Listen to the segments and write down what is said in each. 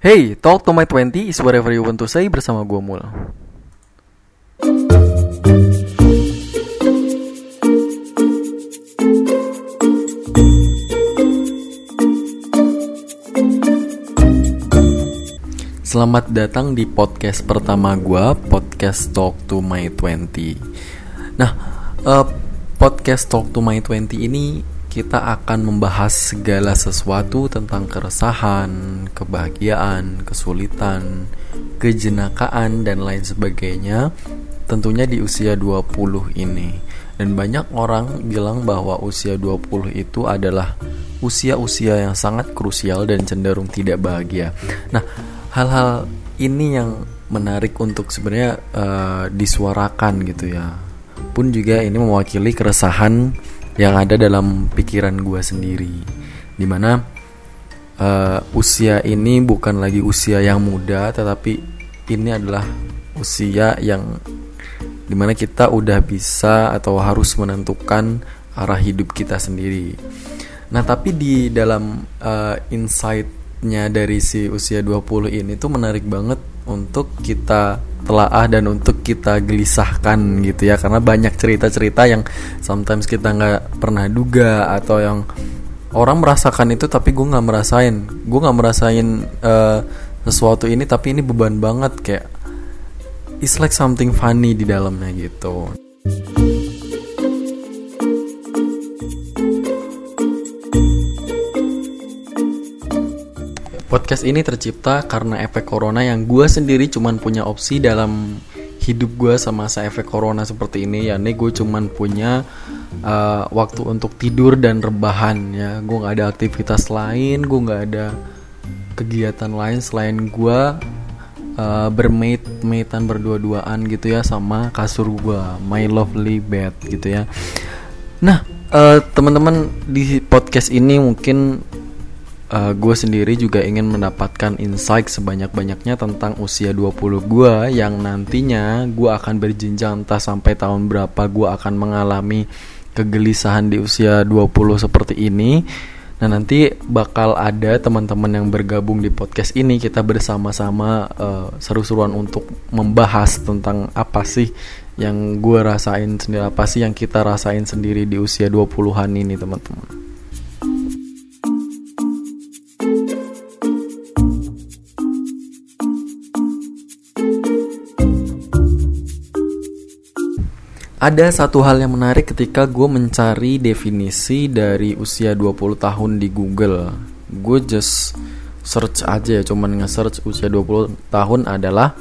Hey, talk to my 20 is whatever you want to say bersama gue Mul. Selamat datang di podcast pertama gue, podcast Talk to My 20. Nah, uh, podcast Talk to My 20 ini kita akan membahas segala sesuatu tentang keresahan, kebahagiaan, kesulitan, kejenakaan dan lain sebagainya tentunya di usia 20 ini. Dan banyak orang bilang bahwa usia 20 itu adalah usia-usia yang sangat krusial dan cenderung tidak bahagia. Nah, hal-hal ini yang menarik untuk sebenarnya uh, disuarakan gitu ya. Pun juga ini mewakili keresahan yang ada dalam pikiran gue sendiri. Di mana uh, usia ini bukan lagi usia yang muda tetapi ini adalah usia yang di mana kita udah bisa atau harus menentukan arah hidup kita sendiri. Nah tapi di dalam uh, insight-nya dari si usia 20 ini tuh menarik banget untuk kita telaah dan untuk kita gelisahkan gitu ya karena banyak cerita-cerita yang sometimes kita nggak pernah duga atau yang orang merasakan itu tapi gue nggak merasain gue nggak merasain uh, sesuatu ini tapi ini beban banget kayak it's like something funny di dalamnya gitu. Podcast ini tercipta karena efek corona yang gue sendiri cuman punya opsi dalam hidup gue sama masa efek corona seperti ini. Ya nih gue cuman punya uh, waktu untuk tidur dan rebahan ya. Gue nggak ada aktivitas lain gue nggak ada kegiatan lain selain gue uh, bermate matean berdua-duaan gitu ya sama kasur gue my lovely bed gitu ya. Nah uh, teman-teman di podcast ini mungkin uh, eh, gue sendiri juga ingin mendapatkan insight sebanyak-banyaknya tentang usia 20 gue yang nantinya gue akan berjenjang entah sampai tahun berapa gue akan mengalami kegelisahan di usia 20 seperti ini. Nah nanti bakal ada teman-teman yang bergabung di podcast ini kita bersama-sama uh, seru-seruan untuk membahas tentang apa sih yang gue rasain sendiri apa sih yang kita rasain sendiri di usia 20-an ini teman-teman. Ada satu hal yang menarik ketika gue mencari definisi dari usia 20 tahun di Google. Gue just search aja ya, cuman nge-search usia 20 tahun adalah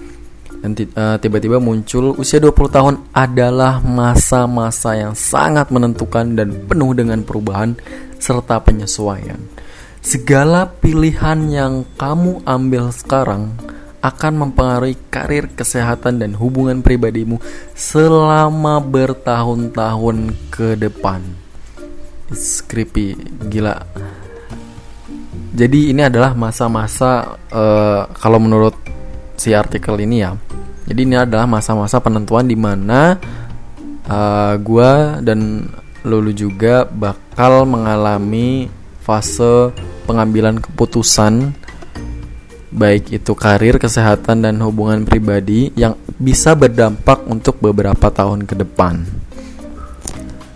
dan uh, tiba-tiba muncul usia 20 tahun adalah masa-masa yang sangat menentukan dan penuh dengan perubahan serta penyesuaian. Segala pilihan yang kamu ambil sekarang akan mempengaruhi karir, kesehatan, dan hubungan pribadimu selama bertahun-tahun ke depan. It's creepy, gila. Jadi ini adalah masa-masa uh, kalau menurut si artikel ini ya. Jadi ini adalah masa-masa penentuan di mana uh, gua dan lulu juga bakal mengalami fase pengambilan keputusan baik itu karir, kesehatan, dan hubungan pribadi yang bisa berdampak untuk beberapa tahun ke depan.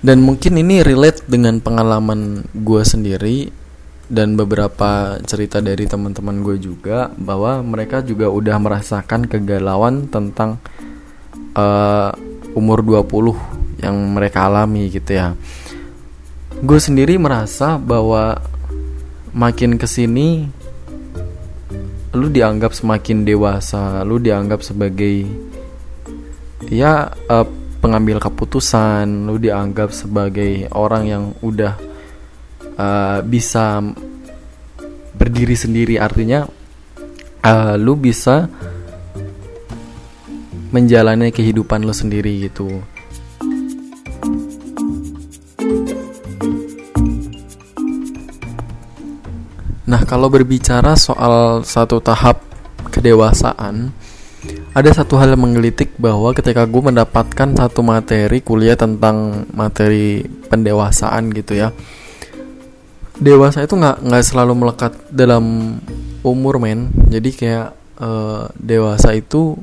Dan mungkin ini relate dengan pengalaman gue sendiri dan beberapa cerita dari teman-teman gue juga bahwa mereka juga udah merasakan kegalauan tentang uh, umur 20 yang mereka alami gitu ya. Gue sendiri merasa bahwa makin ke sini lu dianggap semakin dewasa, lu dianggap sebagai ya uh, pengambil keputusan, lu dianggap sebagai orang yang udah uh, bisa berdiri sendiri artinya uh, lu bisa menjalani kehidupan lu sendiri gitu. Nah, kalau berbicara soal satu tahap kedewasaan, ada satu hal yang menggelitik bahwa ketika gue mendapatkan satu materi kuliah tentang materi pendewasaan gitu ya, dewasa itu nggak nggak selalu melekat dalam umur men. Jadi kayak uh, dewasa itu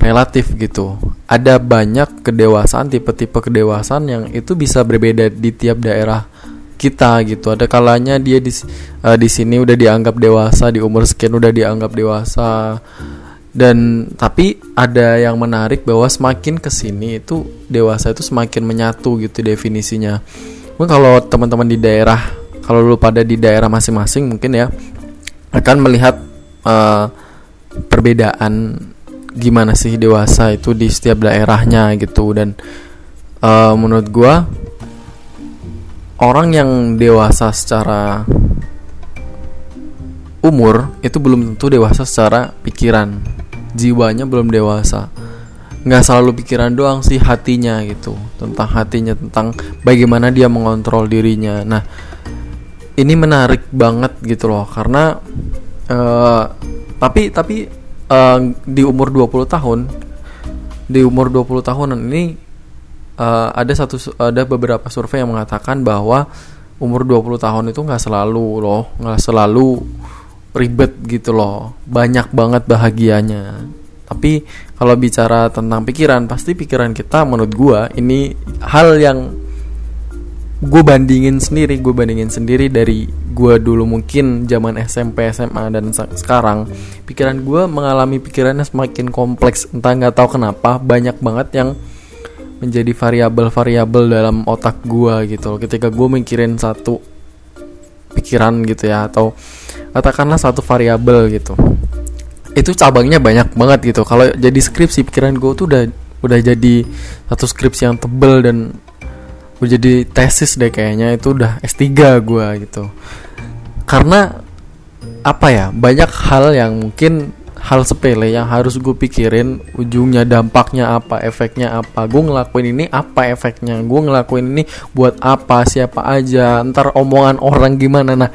relatif gitu. Ada banyak kedewasaan tipe-tipe kedewasaan yang itu bisa berbeda di tiap daerah kita gitu. Ada kalanya dia di uh, di sini udah dianggap dewasa di umur sekian udah dianggap dewasa. Dan tapi ada yang menarik bahwa semakin ke sini itu dewasa itu semakin menyatu gitu definisinya. Mungkin kalau teman-teman di daerah kalau lu pada di daerah masing-masing mungkin ya akan melihat uh, perbedaan gimana sih dewasa itu di setiap daerahnya gitu. Dan uh, menurut gua orang yang dewasa secara umur itu belum tentu dewasa secara pikiran. Jiwanya belum dewasa. Nggak selalu pikiran doang sih hatinya gitu. Tentang hatinya tentang bagaimana dia mengontrol dirinya. Nah ini menarik banget gitu loh karena uh, tapi tapi uh, di umur 20 tahun di umur 20 tahunan ini uh, ada satu ada beberapa survei yang mengatakan bahwa umur 20 tahun itu nggak selalu loh nggak selalu ribet gitu loh. Banyak banget bahagianya. Tapi kalau bicara tentang pikiran pasti pikiran kita menurut gua ini hal yang gue bandingin sendiri gue bandingin sendiri dari gue dulu mungkin zaman SMP SMA dan sekarang. Pikiran gue mengalami pikirannya semakin kompleks entah nggak tahu kenapa banyak banget yang menjadi variabel-variabel dalam otak gue gitu ketika gue mikirin satu pikiran gitu ya atau katakanlah satu variabel gitu. Itu cabangnya banyak banget gitu. Kalau jadi skripsi pikiran gue tuh udah udah jadi satu skripsi yang tebel dan gue jadi tesis deh kayaknya. Itu udah S3 gue gitu. Karena apa ya? Banyak hal yang mungkin hal sepele yang harus gue pikirin ujungnya dampaknya apa efeknya apa. Gue ngelakuin ini apa efeknya? Gue ngelakuin ini buat apa? Siapa aja? Ntar omongan orang gimana? Nah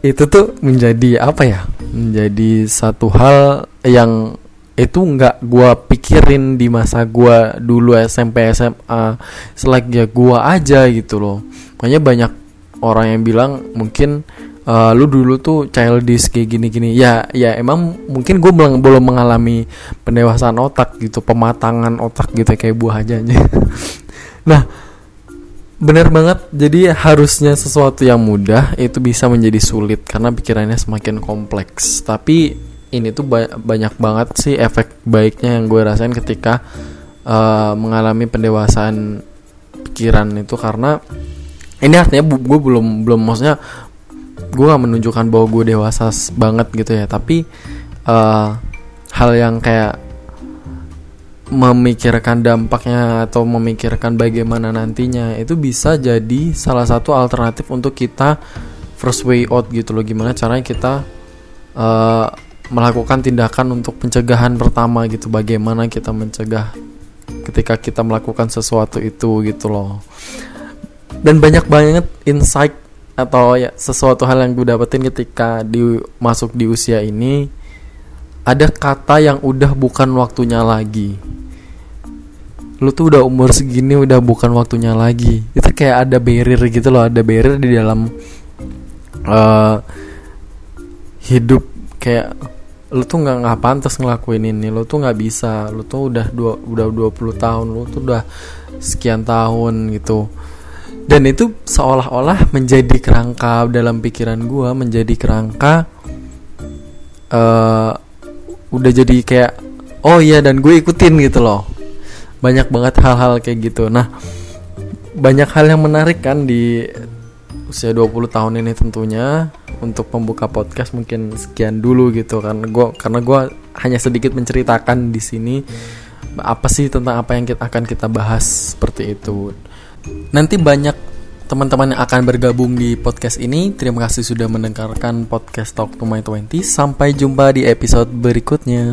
itu tuh menjadi apa ya? Menjadi satu hal yang itu nggak gue pikirin di masa gue dulu SMP SMA selagi ya gue aja gitu loh. Makanya banyak orang yang bilang mungkin uh, lu dulu tuh childish kayak gini-gini. Ya ya emang mungkin gue belum belum mengalami pendewasaan otak gitu pematangan otak gitu kayak buah aja nah bener banget. Jadi harusnya sesuatu yang mudah itu bisa menjadi sulit karena pikirannya semakin kompleks. Tapi ini tuh ba banyak banget sih efek baiknya yang gue rasain ketika uh, mengalami pendewasaan pikiran itu karena ini artinya gue belum belum maksudnya gue gak menunjukkan bahwa gue dewasa banget gitu ya tapi uh, hal yang kayak memikirkan dampaknya atau memikirkan bagaimana nantinya itu bisa jadi salah satu alternatif untuk kita first way out gitu loh. Gimana caranya kita uh, melakukan tindakan untuk pencegahan pertama gitu. Bagaimana kita mencegah ketika kita melakukan sesuatu itu gitu loh. Dan banyak banget insight atau ya sesuatu hal yang gue dapetin ketika di masuk di usia ini ada kata yang udah bukan waktunya lagi. Lu tuh udah umur segini udah bukan waktunya lagi. Itu kayak ada barrier gitu loh ada barrier di dalam uh, hidup. Kayak lu tuh nggak nggak pantas ngelakuin ini. Lu tuh nggak bisa. Lu tuh udah dua udah 20 tahun lu tuh udah sekian tahun gitu dan itu seolah-olah menjadi kerangka dalam pikiran gue menjadi kerangka uh, udah jadi kayak oh iya dan gue ikutin gitu loh. Banyak banget hal-hal kayak gitu. Nah banyak hal yang menarik kan di usia 20 tahun ini tentunya. Untuk membuka podcast mungkin sekian dulu gitu kan. Gue karena gue hanya sedikit menceritakan di sini apa sih tentang apa yang kita akan kita bahas seperti itu nanti banyak teman-teman yang akan bergabung di podcast ini. Terima kasih sudah mendengarkan podcast Talk to My 20 sampai jumpa di episode berikutnya